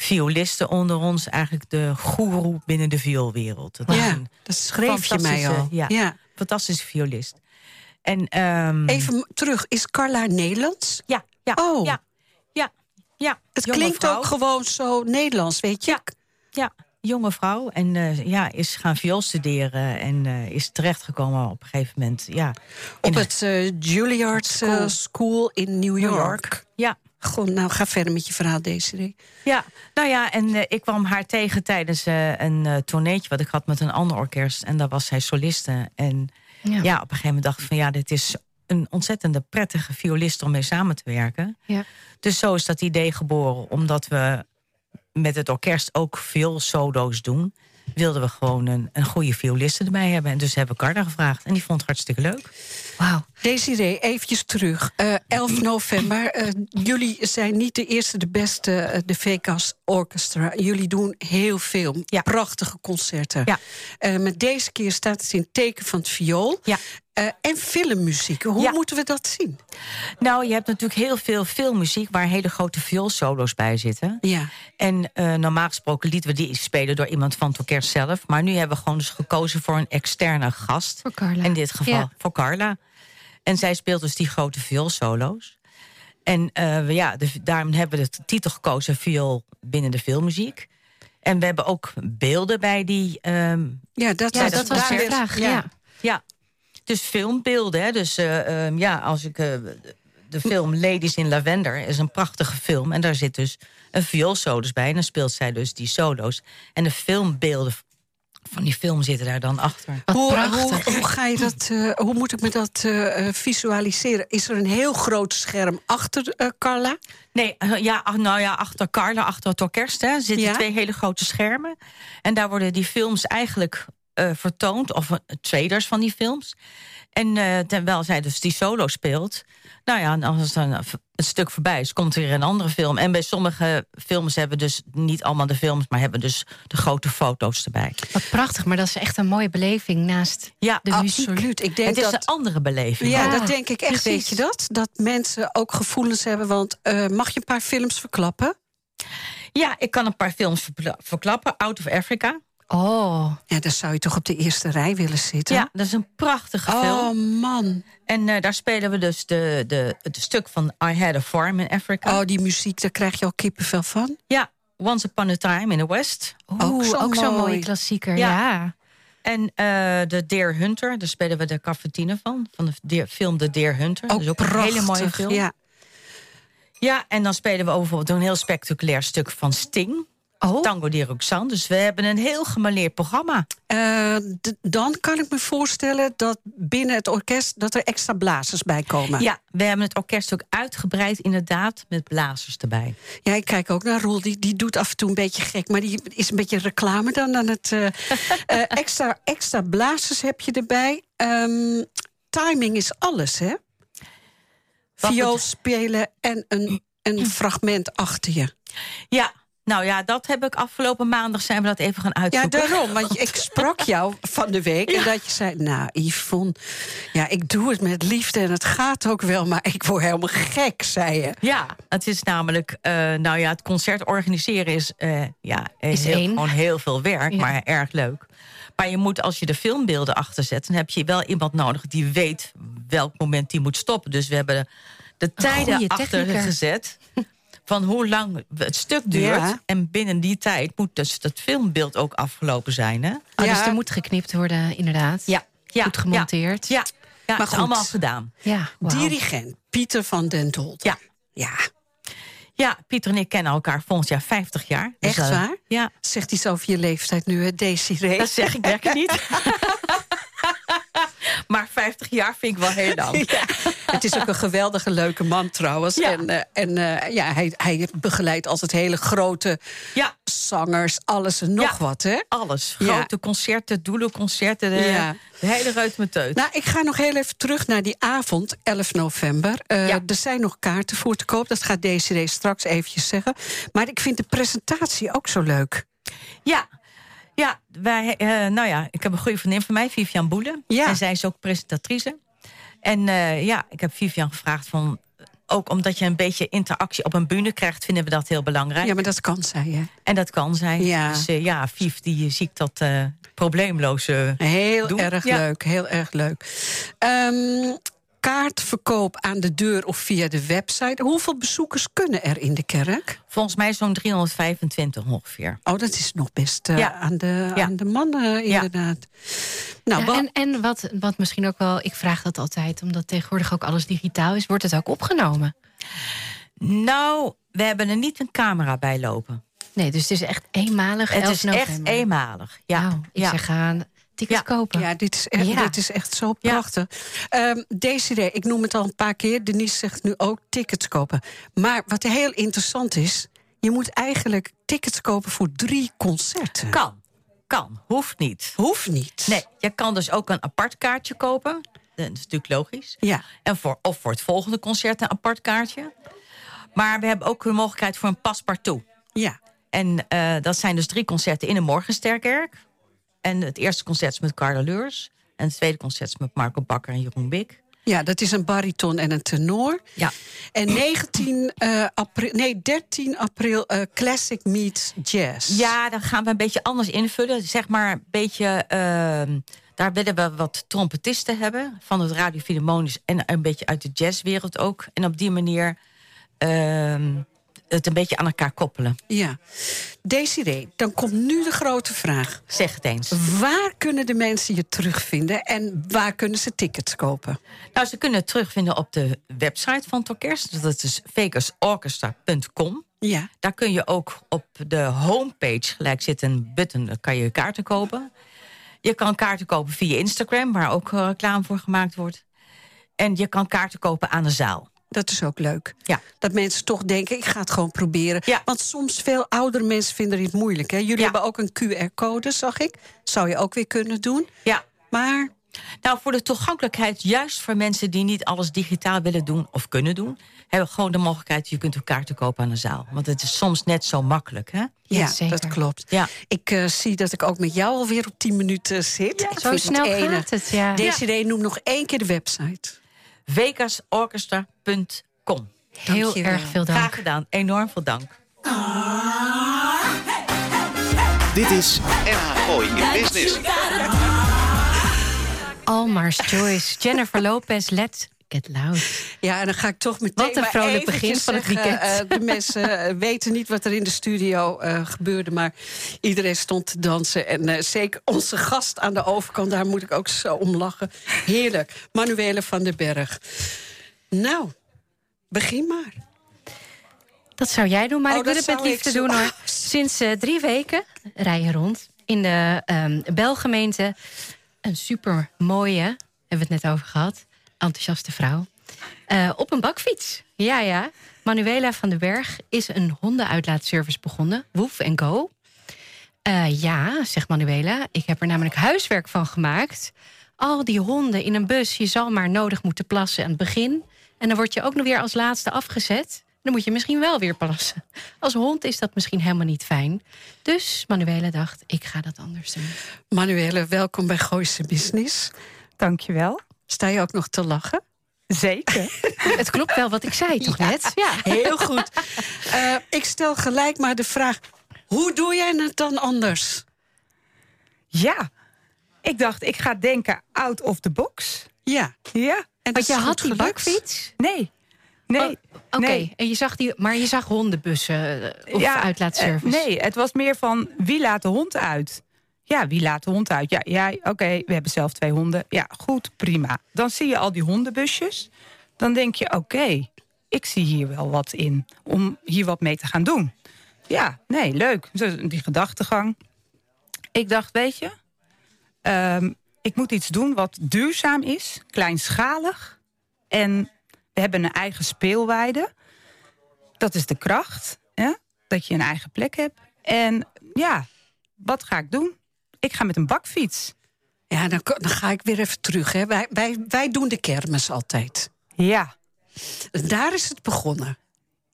violisten onder ons eigenlijk de goeroe binnen de vioolwereld. Dat ja, dat schreef je mij al. Ja, ja. fantastische violist. En, um... Even terug, is Carla Nederlands? Ja, ja, oh. ja, ja, ja. Het klinkt vrouw. ook gewoon zo Nederlands, weet je? Ja, ja. jonge vrouw. En uh, ja, is gaan viool studeren en uh, is terechtgekomen op een gegeven moment. Ja, op het uh, Juilliard school. School in New York. New York. Ja. Goh, nou, ga verder met je verhaal, Desiree. Ja, nou ja, en uh, ik kwam haar tegen tijdens uh, een uh, tourneetje... wat ik had met een ander orkest. En daar was zij soliste. En ja. ja. op een gegeven moment dacht ik van... ja, dit is een ontzettende prettige violist om mee samen te werken. Ja. Dus zo is dat idee geboren. Omdat we met het orkest ook veel solo's doen... wilden we gewoon een, een goede violiste erbij hebben. En dus hebben we Carla gevraagd. En die vond het hartstikke leuk. Wauw. Desiree, eventjes terug. Uh, 11 november. Uh, jullie zijn niet de eerste, de beste, uh, de VK's Orchestra. Jullie doen heel veel ja. prachtige concerten. Ja. Maar deze keer staat het in teken van het viool. Ja. Uh, en filmmuziek. Hoe ja. moeten we dat zien? Nou, je hebt natuurlijk heel veel filmmuziek... waar hele grote vioolsolo's bij zitten. Ja. En uh, normaal gesproken lieten we die spelen door iemand van het orkest zelf. Maar nu hebben we gewoon dus gekozen voor een externe gast. Voor Carla. In dit geval ja. voor Carla. En zij speelt dus die grote vioolsolo's. En uh, ja, de, daarom hebben we de titel gekozen... viool binnen de filmmuziek. En we hebben ook beelden bij die... Um, ja, dat, ja, dat was de vraag. Ja. Dus filmbeelden. Hè? Dus uh, um, ja, als ik... Uh, de film Ladies in Lavender is een prachtige film. En daar zit dus een vioolsolo's bij. En dan speelt zij dus die solo's. En de filmbeelden van die film zitten daar dan achter. Hoe, hoe, hoe, ga je dat, uh, hoe moet ik me dat uh, visualiseren? Is er een heel groot scherm achter uh, Carla? Nee, ja, nou ja, achter Carla, achter het orkest, hè, zitten ja? twee hele grote schermen. En daar worden die films eigenlijk uh, vertoond, of traders van die films. En uh, terwijl zij dus die solo speelt... nou ja, als dan een stuk voorbij is, komt er weer een andere film. En bij sommige films hebben we dus niet allemaal de films... maar hebben dus de grote foto's erbij. Wat prachtig, maar dat is echt een mooie beleving naast ja, de muziek. Absoluut. Ik denk het is dat... een andere beleving. Ja, ja, dat denk ik echt. precies. Weet je dat? Dat mensen ook gevoelens hebben. Want uh, mag je een paar films verklappen? Ja, ik kan een paar films verklappen. Out of Africa. Oh. Ja, dan zou je toch op de eerste rij willen zitten? Ja, dat is een prachtige oh, film. Oh, man. En uh, daar spelen we dus de, de, het stuk van I Had a Farm in Africa. Oh, die muziek, daar krijg je al kippenvel van? Ja, Once Upon a Time in the West. Oeh, ook zo'n ook zo mooie klassieker, ja. ja. En uh, de Deer Hunter, daar spelen we de cafetine van. Van de deer, film De Deer Hunter. Ook dat is ook prachtig, een hele mooie film. Ja. ja, en dan spelen we bijvoorbeeld een heel spectaculair stuk van Sting. Oh. Tango di Roxanne. Dus we hebben een heel gemaleerd programma. Eh, dan kan ik me voorstellen dat binnen het orkest... dat er extra blazers bij komen. Ja, we hebben het orkest ook uitgebreid inderdaad met blazers erbij. Ja, ik kijk ook naar Roel. Die, die doet af en toe een beetje gek. Maar die is een beetje reclame dan aan het... eh, eh, extra, extra blazers heb je erbij. Ehm, timing is alles, hè? Viool spelen en een, een fragment achter je. Ja, nou ja, dat heb ik afgelopen maandag zijn we dat even gaan Ja, uitzoeken. daarom. Want ik sprak jou van de week. En dat je zei, nou Yvonne, ja, ik doe het met liefde en het gaat ook wel. Maar ik word helemaal gek, zei je. Ja, het is namelijk, eh, nou ja, het concert organiseren is, eh, ja, Is heel, gewoon heel veel werk, Ja. maar erg leuk. Maar je moet, als je de filmbeelden achter zet, dan heb je wel iemand nodig die weet welk moment die moet stoppen. Dus we hebben de tijden achter gezet. Van hoe lang het stuk duurt. Ja. En binnen die tijd moet dus het filmbeeld ook afgelopen zijn. Hè? Oh, Dus er moet geknipt worden, inderdaad. Ja, ja, Goed gemonteerd. Ja, ja, ja Maar goed. allemaal gedaan. Ja. Dirigent Pieter van den Dolt. Ja. Ja, Ja, Pieter en ik kennen elkaar volgend jaar 50 jaar. Dus, Echt eh, waar? Ja, zegt iets over je leeftijd nu, hè, Desiree? dat zeg ik werkelijk niet. maar 50 jaar vind ik wel heel lang. Ja, het is ook een geweldige, leuke man trouwens. Ja. En, eh, en eh, ja, hij, hij begeleidt altijd hele grote Ja, zangers, alles en nog wat, hè? alles. Grote concerten, doelenconcerten, de, Ja. de hele reutemeteut. Nou, ik ga nog heel even terug naar die avond, 11 november. Eh. Er zijn nog kaarten voor te koop, dat gaat Desiree straks eventjes zeggen. Maar ik vind de presentatie ook zo leuk. Ja, ja wij, eh, nou ja, ik heb een goede vriendin van mij, Vivian Boelen. Ja. En zij is ook presentatrice. En eh, ja, ik heb Vivian gevraagd van... Ook omdat je een beetje interactie op een bühne krijgt... vinden we dat heel belangrijk. Ja, maar dat kan zij, hè? En dat kan zij. Ja. Dus eh, ja, Viv, die zie ik dat probleemloos Heel doen. erg Ja. leuk, heel erg leuk. Ehm, kaartverkoop aan de deur of via de website. Hoeveel bezoekers kunnen er in de kerk? Volgens mij zo'n 325 ongeveer. Oh, dat is nog best eh, Ja. aan, de, Ja. aan de mannen, Ja. inderdaad. Nou, Ja, en en wat, wat misschien ook wel, ik vraag dat altijd, omdat tegenwoordig ook alles digitaal is, wordt het ook opgenomen? Nou, we hebben er niet een camera bij lopen. Nee, dus het is echt eenmalig. Het 11 is echt eenmalig. Ja, Nou, ik ja. zeg gaan tickets Ja. kopen. Ja, dit is echt, Ja. Dit is echt zo prachtig. Ehm Desiree, ik noem het al een paar keer. Denise zegt nu ook tickets kopen. Maar wat heel interessant is... je moet eigenlijk tickets kopen voor drie concerten. Kan, kan, hoeft niet. Hoeft niet. Nee, je kan dus ook een apart kaartje kopen. Dat is natuurlijk logisch. Ja. En voor, of voor het volgende concert een apart kaartje. Maar we hebben ook de mogelijkheid voor een paspartout. Ja. En eh, dat zijn dus drie concerten in de Morgensterkerk. En het eerste concert is met Carla Leurs. En het tweede concert is met Marco Bakker en Jeroen Bik. ja, dat is een bariton en een tenor. Ja. En 19 eh, april, nee, 13 april eh, Classic Meets Jazz. Ja, dan gaan we een beetje anders invullen. Zeg maar een beetje... ehm, daar willen we wat trompetisten hebben. Van het Radio Philharmonisch en een beetje uit de jazzwereld ook. En op die manier ehm, het een beetje aan elkaar koppelen. ja. Desiree, dan komt nu de grote vraag. Zeg het eens. Waar kunnen de mensen je terugvinden en waar kunnen ze tickets kopen? Nou, ze kunnen het terugvinden op de website van orkest. Dat is vegasorchestra.com. Ja. Daar kun je ook op de homepage gelijk zit een button, daar kan je kaarten kopen. Je kan kaarten kopen via Instagram, waar ook eh, reclame voor gemaakt wordt. En je kan kaarten kopen aan de zaal. Dat is ook leuk. Ja. Dat mensen toch denken, ik ga het gewoon proberen. Ja. Want soms veel oudere mensen vinden het moeilijk. Hè? Jullie Ja. hebben ook een QR-code, zag ik. Zou je ook weer kunnen doen. Ja. Maar Nou, voor de toegankelijkheid, juist voor mensen die niet alles digitaal willen doen of kunnen doen, hebben we gewoon de mogelijkheid, je kunt ook kaarten kopen aan de zaal. Want het is soms net zo makkelijk, hè? ja, zeker. dat klopt. Ja. Ik eh, zie dat ik ook met jou alweer op 10 minuten zit. Ik Zo snel het gaat het, ja. Desiree, noem nog één keer de website. vegasorchestra.com. Heel erg veel dank. Graag gedaan, enorm veel dank. Dit is NH Gooi in Business. Almars Joyce, Jennifer Lopez, Let's Get Loud. Ja, en dan ga ik toch meteen Wat een vrolijk begin van het weekend. eh, de mensen eh, weten niet wat er in de studio eh, gebeurde... maar iedereen stond te dansen. En zeker onze gast aan de overkant, daar moet ik ook zo om lachen. Heerlijk. Manuele van den Berg. Nou, begin maar. Dat zou jij doen, maar Oh, ik wil het met liefde doen hoor. Sinds drie weken rij je rond in de ehm Belgemeente. Een super mooie, hebben we het net over gehad, enthousiaste vrouw. Eh, op een bakfiets. Ja, ja. Manuela van den Berg is een hondenuitlaatservice begonnen. Woef Go. Eh, ja, zegt Manuela. Ik heb er namelijk huiswerk van gemaakt. Al die honden in een bus, je zal maar nodig moeten plassen aan het begin. En dan word je ook nog weer als laatste afgezet. Dan moet je misschien wel weer plassen. Als hond is dat misschien helemaal niet fijn. Dus Manuela dacht, ik ga dat anders doen. Manuele, welkom bij Gooise Business. Dankjewel. Sta je ook nog te lachen? Zeker. Het klopt wel wat ik zei, toch net? Ja. Heel goed. Eh, ik stel gelijk maar de vraag: hoe doe jij het dan anders? Ja. Ik dacht, ik ga denken out of the box. Ja. Ja. En Want je had die gelukt? bakfiets? Nee. Nee. Oh, Oké, Nee. en je zag die, maar je zag hondenbussen eh, of uitlaatservice? eh, nee, het was meer van wie laat de hond uit? Ja, wie laat de hond uit? Ja, jij, oké, we hebben zelf twee honden. Ja, goed, prima. Dan zie je al die hondenbusjes. Dan denk je, oké, ik zie hier wel wat in om hier wat mee te gaan doen. Ja, nee, leuk. Die gedachtegang. Ik dacht, weet je, ehm, ik moet iets doen wat duurzaam is, kleinschalig. En we hebben een eigen speelweide. Dat is de kracht, hè? dat je een eigen plek hebt. En ja, wat ga ik doen? Ik ga met een bakfiets. Ja, dan, dan ga ik weer even terug. Hè. Wij, wij, wij doen de kermis altijd. Ja, En Daar is het begonnen.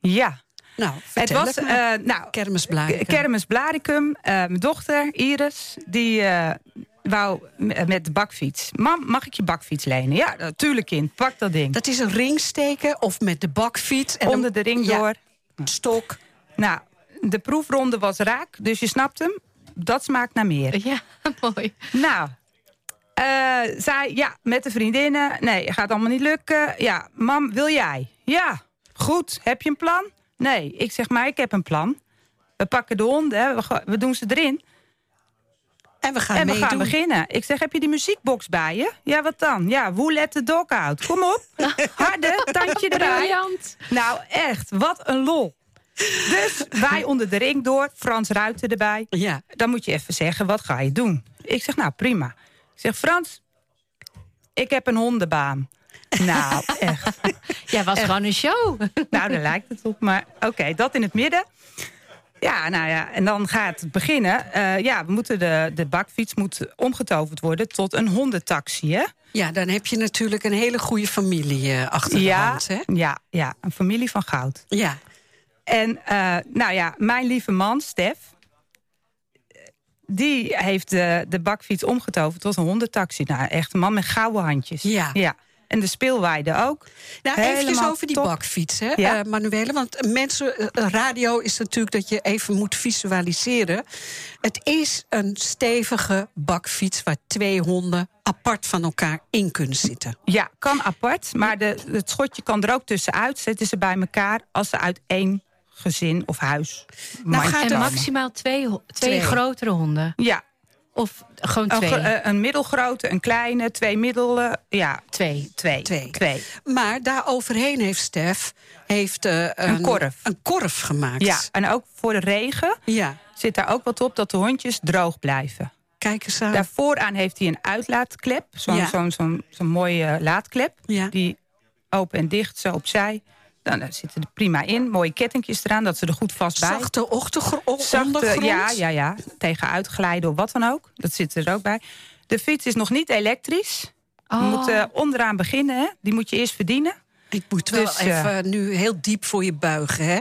ja. Nou, Het was, eh, nou, Kermis. Kermis Blaricum. Eh, mijn dochter, Iris, die eh, wou met de bakfiets. Mam, mag ik je bakfiets lenen? Ja, natuurlijk kind, pak dat ding. Dat is een ring steken of met de bakfiets. En Onder de ring Ja, door. stok. Nou, de proefronde was raak, dus je snapt hem. Dat smaakt naar meer. Ja, mooi. Nou, eh, zij, ja, met de vriendinnen. Nee, gaat allemaal niet lukken. Ja, mam, wil jij? Ja, goed. Heb je een plan? Nee, ik zeg maar, ik heb een plan. We pakken de honden, hè, we, we doen ze erin. En we gaan en we beginnen. Ik zeg, heb je die muziekbox bij je? Ja, wat dan? Ja, Who Let the Dog Out. Kom op. Harde, tandje erbij. Briljant. Nou, echt, wat een lol. Dus wij onder de ring door, Frans Ruiter erbij. Ja. Dan moet je even zeggen, wat ga je doen? Ik zeg, nou prima. Ik zeg, Frans, ik heb een hondenbaan. Nou, echt. Jij was gewoon een show. Nou, daar lijkt het op. Maar oké, dat in het midden. Ja, nou ja, en dan gaat het beginnen. Eh, ja, we moeten de, de bakfiets moet omgetoverd worden tot een hondentaxi, hè? Ja, dan heb je natuurlijk een hele goede familie eh, achter de Ja, hand. Hè? ja, ja, een familie van goud. Ja. En eh, nou ja, mijn lieve man, Stef... die heeft de, de bakfiets omgetoverd tot een hondentaxi. Nou, echt een man met gouden handjes. Ja. ja. En de speelweide ook. Nou, even Helemaal over die top. bakfiets, hè, Ja. eh, Manuele. Want mensen, eh, radio is natuurlijk dat je even moet visualiseren. Het is een stevige bakfiets waar twee honden apart van elkaar in kunnen zitten. Ja, kan apart. Maar de, het schotje kan er ook tussenuit. Zetten ze bij elkaar als ze uit één gezin of huis Nou, gaat er maximaal twee, twee, Twee. grotere honden. Ja, Of gewoon een, twee? gro- eh, een middelgrote, een kleine, twee middelen. Ja, twee. twee. Twee. twee. Maar daar overheen heeft Stef heeft, eh, een, korf. Een korf gemaakt. Ja, en ook voor de regen ja. zit daar ook wat op dat de hondjes droog blijven. Kijk eens aan. Daar vooraan heeft hij een uitlaatklep. Zo'n Ja. zo'n zo'n zo'n mooie eh, laadklep. Ja. Die open en dicht, zo opzij. Dan daar zitten er prima in. Mooie kettingjes eraan, dat ze er goed vast bij. Zachte ondergrond. ja, ja, ja. Tegen uitglijden of wat dan ook. Dat zit er ook bij. De fiets is nog niet elektrisch. Oh. Je moet eh, onderaan beginnen. Hè? Die moet je eerst verdienen. Ik moet wel Dus, eh, even nu heel diep voor je buigen, hè?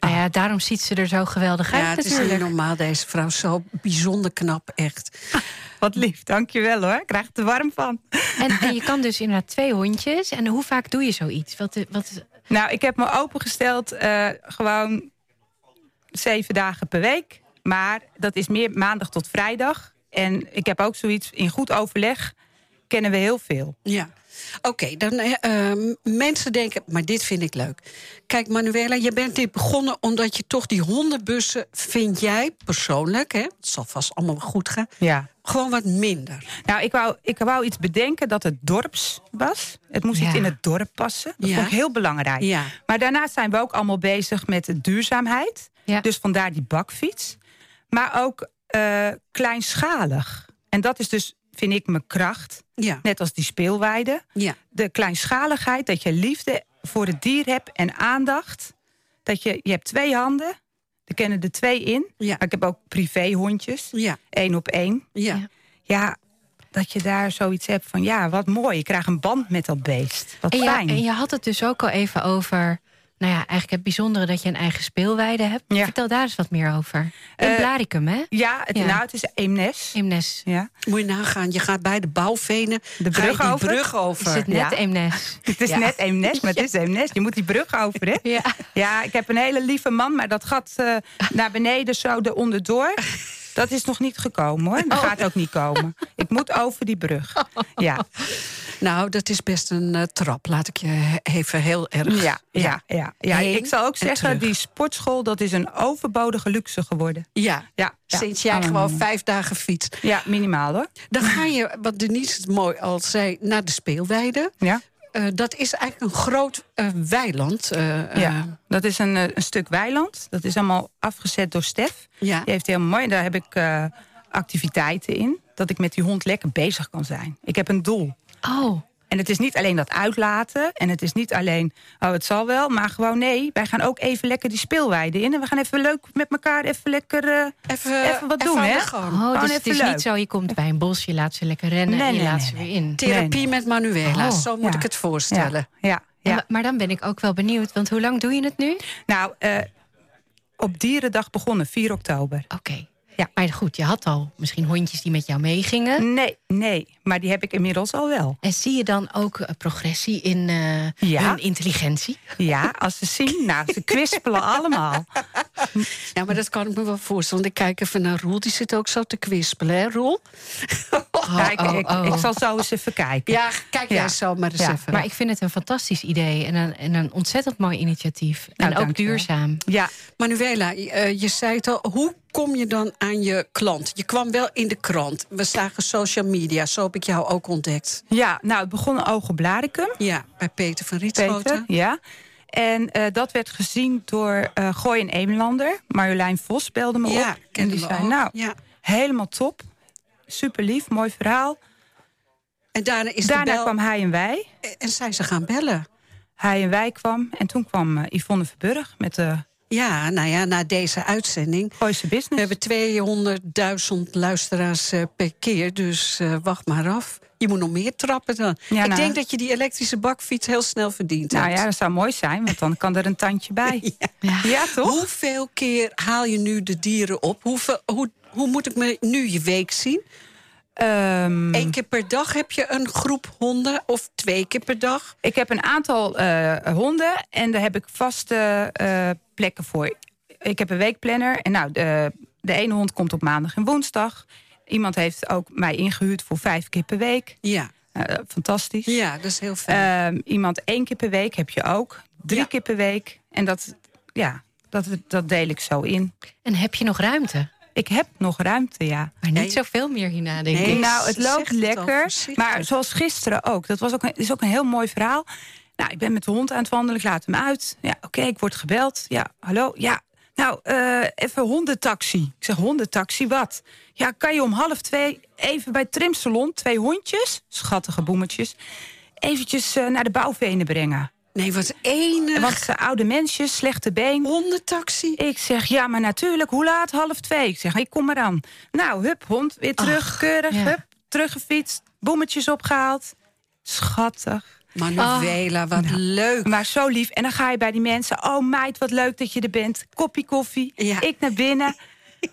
Nou ja, daarom ziet ze er zo geweldig uit Ja, het is niet normaal, deze vrouw. Zo bijzonder knap, echt. Wat lief, dankjewel hoor. Ik krijg er warm van. En, en je kan dus inderdaad twee hondjes. En hoe vaak doe je zoiets? Wat, wat, Nou, ik heb me opengesteld eh, gewoon zeven dagen per week. Maar dat is meer maandag tot vrijdag. En ik heb ook zoiets, in goed overleg kennen we heel veel. Ja. Oké, dan eh, eh, mensen denken, maar dit vind ik leuk. Kijk, Manuela, je bent dit begonnen omdat je toch die hondenbussen, vind jij persoonlijk, hè, het zal vast allemaal goed gaan, Ja. Gewoon wat minder. Nou, ik wou, ik wou iets bedenken dat het dorps was. Het moest Ja. iets in het dorp passen. Dat Ja. vond ik heel belangrijk. Ja. Maar daarnaast zijn we ook allemaal bezig met duurzaamheid. Dus vandaar die bakfiets. Maar ook eh, kleinschalig. En dat is dus, vind ik, mijn kracht. Ja. Net als die speelweide. Ja. De kleinschaligheid, dat je liefde voor het dier hebt en aandacht. Dat je, je hebt twee handen. Er kennen er twee in. Ja. Maar ik heb ook privéhondjes. Ja. Eén op één. Ja. Ja, dat je daar zoiets hebt van... ja, wat mooi, ik krijg een band met dat beest. Wat En, ja, fijn. en je had het dus ook al even over... nou ja, eigenlijk het bijzondere dat je een eigen speelweide hebt. Vertel daar eens wat meer over. In Eh, Blaricum, hè? Ja, het, nou, het is Eemnes. Eemnes. Ja. Moet je nagaan, je gaat bij de bouwvenen... De brug over. brug over. Is het net Ja. Eemnes? Het is Ja. net Eemnes, maar het is Eemnes. Je moet die brug over, hè? Ja. Ja, ik heb een hele lieve man, maar dat gat eh, naar beneden zo er onderdoor... dat is nog niet gekomen, hoor. Dat Oh. gaat ook niet komen. Ik moet over die brug. Ja, Nou, dat is best een eh, trap, laat ik je even heel erg... ja, ja. ja, ja. Heen Ik zal ook en zeggen, die sportschool... dat is een overbodige luxe geworden. Ja, Ja, ja. sinds jij Allemaal. gewoon vijf dagen fietst. Ja, minimaal, hoor. Dan ga je, wat Denise het mooi al zei, naar de speelweide. Ja. Eh, dat is eigenlijk een groot eh, weiland. Ja, dat is een, een stuk weiland. Dat is allemaal afgezet door Stef. Ja. Die heeft helemaal mooi. Daar heb ik activiteiten in. Dat ik met die hond lekker bezig kan zijn. Ik heb een doel. Oh. En het is niet alleen dat uitlaten. En het is niet alleen, oh het zal wel. Maar gewoon nee, wij gaan ook even lekker die speelweide in. En we gaan even leuk met elkaar even lekker eh, even, even wat even doen. hè? Oh, dus het is leuk. niet zo, je komt bij een bos, je laat ze lekker rennen Nee, en je nee, laat nee, ze nee. weer in. Therapie Nee, met Manuela, Oh, zo moet ja. ik het voorstellen. Ja, ja, ja. En wa- Maar dan ben ik ook wel benieuwd, want hoe lang doe je het nu? Nou, eh, op Dierendag begonnen, 4 oktober. Oké. Ja. Maar goed, je had al misschien hondjes die met jou meegingen. Nee, nee. Maar die heb ik inmiddels al wel. En zie je dan ook eh, progressie in eh, Ja. hun intelligentie? Ja, als ze zien, nou, ze kwispelen allemaal. Ja, maar dat kan ik me wel voorstellen. Want ik kijk even naar Roel, die zit ook zo te kwispelen, hè Roel? Ja, ik, oh, ik, oh. ik zal zo eens even kijken. Ja, kijk jij Ja. zo maar eens Ja, even. Maar ik vind het een fantastisch idee en een, en een ontzettend mooi initiatief. Nou, en ook duurzaam. Ja, Manuela, eh, je zei het al, hoe kom je dan aan je klant? Je kwam wel in de krant. We zagen social media, zo heb ik jou ook ontdekt. ja, nou, het begon Ogen Blaricum. Ja, bij Peter van Rietschoten. Peter, ja. En eh, dat werd gezien door eh Gooi en Eemlander. Marjolein Vos belde me Ja, op. En die zei, ook. nou, Ja. helemaal top. Super lief, mooi verhaal. En daarna is Daarna bel... kwam hij en wij. En zijn ze gaan bellen. Hij en wij kwam. En toen kwam eh, Yvonne Verburg met de Ja, nou ja, na deze uitzending. Gooise Business. We hebben 200.000 luisteraars eh, per keer, dus eh, wacht maar af. Je moet nog meer trappen dan. Ja, ik nou. denk dat je die elektrische bakfiets heel snel verdient Nou hebt. ja, dat zou mooi zijn, want dan kan er een tandje bij. ja. toch? Hoeveel keer haal je nu de dieren op? Hoeveel, hoe, hoe moet ik me nu je week zien? Ehm, Eén keer per dag heb je een groep honden of twee keer per dag? Ik heb een aantal eh, honden en daar heb ik vaste eh, plekken voor. Ik heb een weekplanner en nou, de, de ene hond komt op maandag en woensdag. Iemand heeft ook mij ingehuurd voor vijf keer per week. Ja, Eh, fantastisch. ja dat is heel fijn. Ehm, iemand één keer per week heb je ook. Drie Ja. keer per week. En dat, ja, dat, dat deel ik zo in. En heb je nog ruimte? Ik heb nog ruimte, ja. Maar niet Nee. zoveel meer hierna, denk Nee. ik. Nou, het loopt het al lekker. Maar zoals gisteren ook. Dat was ook een, is ook een heel mooi verhaal. Nou, ik ben met de hond aan het wandelen. Ik laat hem uit. Ja, oké, ik word gebeld. Ja, hallo. Ja, nou, eh, even hondentaxi. Ik zeg, hondentaxi, wat? Ja, kan je om half twee even bij trimsalon... twee hondjes, schattige boemetjes... eventjes eh, naar de bouwvenen brengen? Nee, wat enig. Want ze oude mensjes, slechte been. Hondentaxi? Ik zeg, ja, maar natuurlijk, hoe laat? Half twee. Ik zeg, ik kom maar aan. Nou, hup, hond, weer terug, Ach, keurig, ja. hup, teruggefietst. Boemetjes opgehaald. Schattig. Manuela, wat Nou, leuk. Maar zo lief. En dan ga je bij die mensen. Oh meid, wat leuk dat je er bent. Koppie koffie. Ja. Ik naar binnen.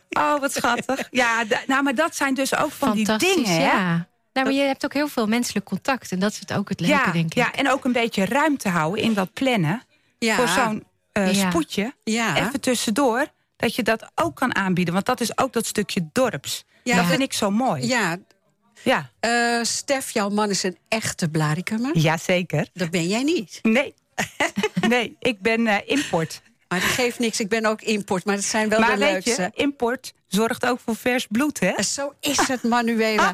Oh, wat schattig. Ja, nou, maar dat zijn dus ook van die dingen, hè? Nou, maar je hebt ook heel veel menselijk contact. En dat is het ook het leuke, ja, denk ik. ja, en ook een beetje ruimte houden in dat plannen. Ja. Voor zo'n eh, Ja. spoedje. Ja. Even tussendoor. Dat je dat ook kan aanbieden. Want dat is ook dat stukje dorps. Ja. Dat vind ik zo mooi. Ja, Ja, eh, Stef, jouw man is een echte blaricummer. Jazeker. Dat ben jij niet. Nee. nee, ik ben eh, import. Maar dat geeft niks, ik ben ook import. Maar dat zijn wel maar de weet leukste. je, import zorgt ook voor vers bloed, hè? Zo is het, Manuela.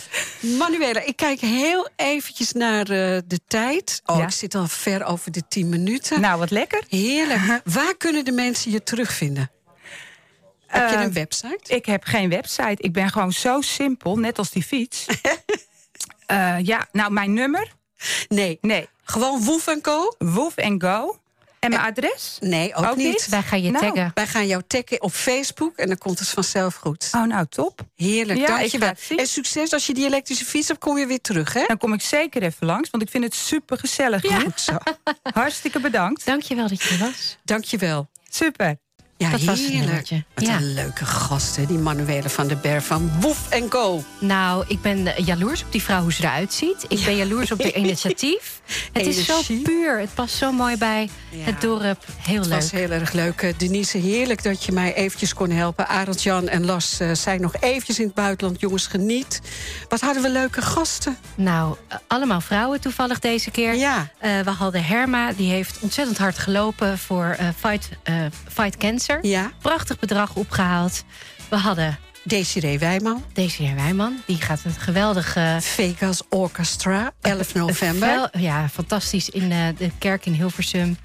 Manuela, ik kijk heel eventjes naar eh, de tijd. Oh, Ja. ik zit al ver over de 10 minuten. Nou, wat lekker. Heerlijk. Waar kunnen de mensen je terugvinden? Heb je Eh, een website? Ik heb geen website. Ik ben gewoon zo simpel, net als die fiets. Eh, ja, nou, mijn nummer? Nee. Nee. Gewoon Woef en? Woef en Go. En mijn adres? Nee, ook, Ook niet. niet? Wij gaan je Nou. taggen. Wij gaan jou taggen op Facebook en dan komt het vanzelf goed. Oh, nou, top. Heerlijk, Ja, dankjewel. En succes als je die elektrische fiets hebt, kom je weer terug, hè? Dan kom ik zeker even langs, want ik vind het super gezellig Ja. hier. Zo. Hartstikke bedankt. Dankjewel dat je er was. Dankjewel. Super. Ja, Dat was het heerlijk. nummertje. Wat Ja. een leuke gasten, die Manuele van der Berg van Woef en Co. Nou, ik ben eh, jaloers op die vrouw hoe ze eruit ziet. Ik ben jaloers op haar initiatief. Het is zo puur. Het past zo mooi bij Ja. het dorp. Heel Het leuk. was heel erg leuk. Eh, Denise, heerlijk dat je mij eventjes kon helpen. Arend, Jan en Las eh, zijn nog eventjes in het buitenland. Jongens, geniet. Wat hadden we leuke gasten. Nou, allemaal vrouwen toevallig deze keer. Ja. We hadden Herma, die heeft ontzettend hard gelopen voor fight, fight Cancer. Ja. Prachtig bedrag opgehaald. We hadden Desiree Wijman. Desiree Wijman. Die gaat een geweldige... Vegas Orchestra, 11 november. Ja, fantastisch in eh, de kerk in Hilversum.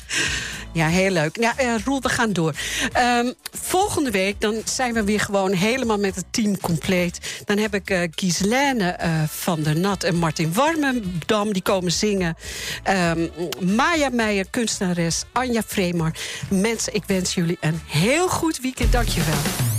Ja, heel leuk. Ja, eh, Roel, we gaan door. Ehm, volgende week dan zijn we weer gewoon helemaal met het team compleet. Dan heb ik eh Gislaine eh, van der Nat en Martin Warmendam... die komen zingen. Ehm, Maya Meijer, kunstenares. Anja Vreemar. Mensen, ik wens jullie een heel goed weekend. Dank je wel.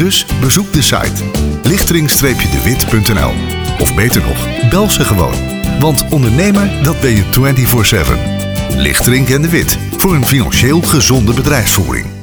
Dus bezoek de site lichtering-dewit.nl Of beter nog, bel ze gewoon. Want ondernemer, dat ben je 24-7. Lichtering en de Wit, voor een financieel gezonde bedrijfsvoering.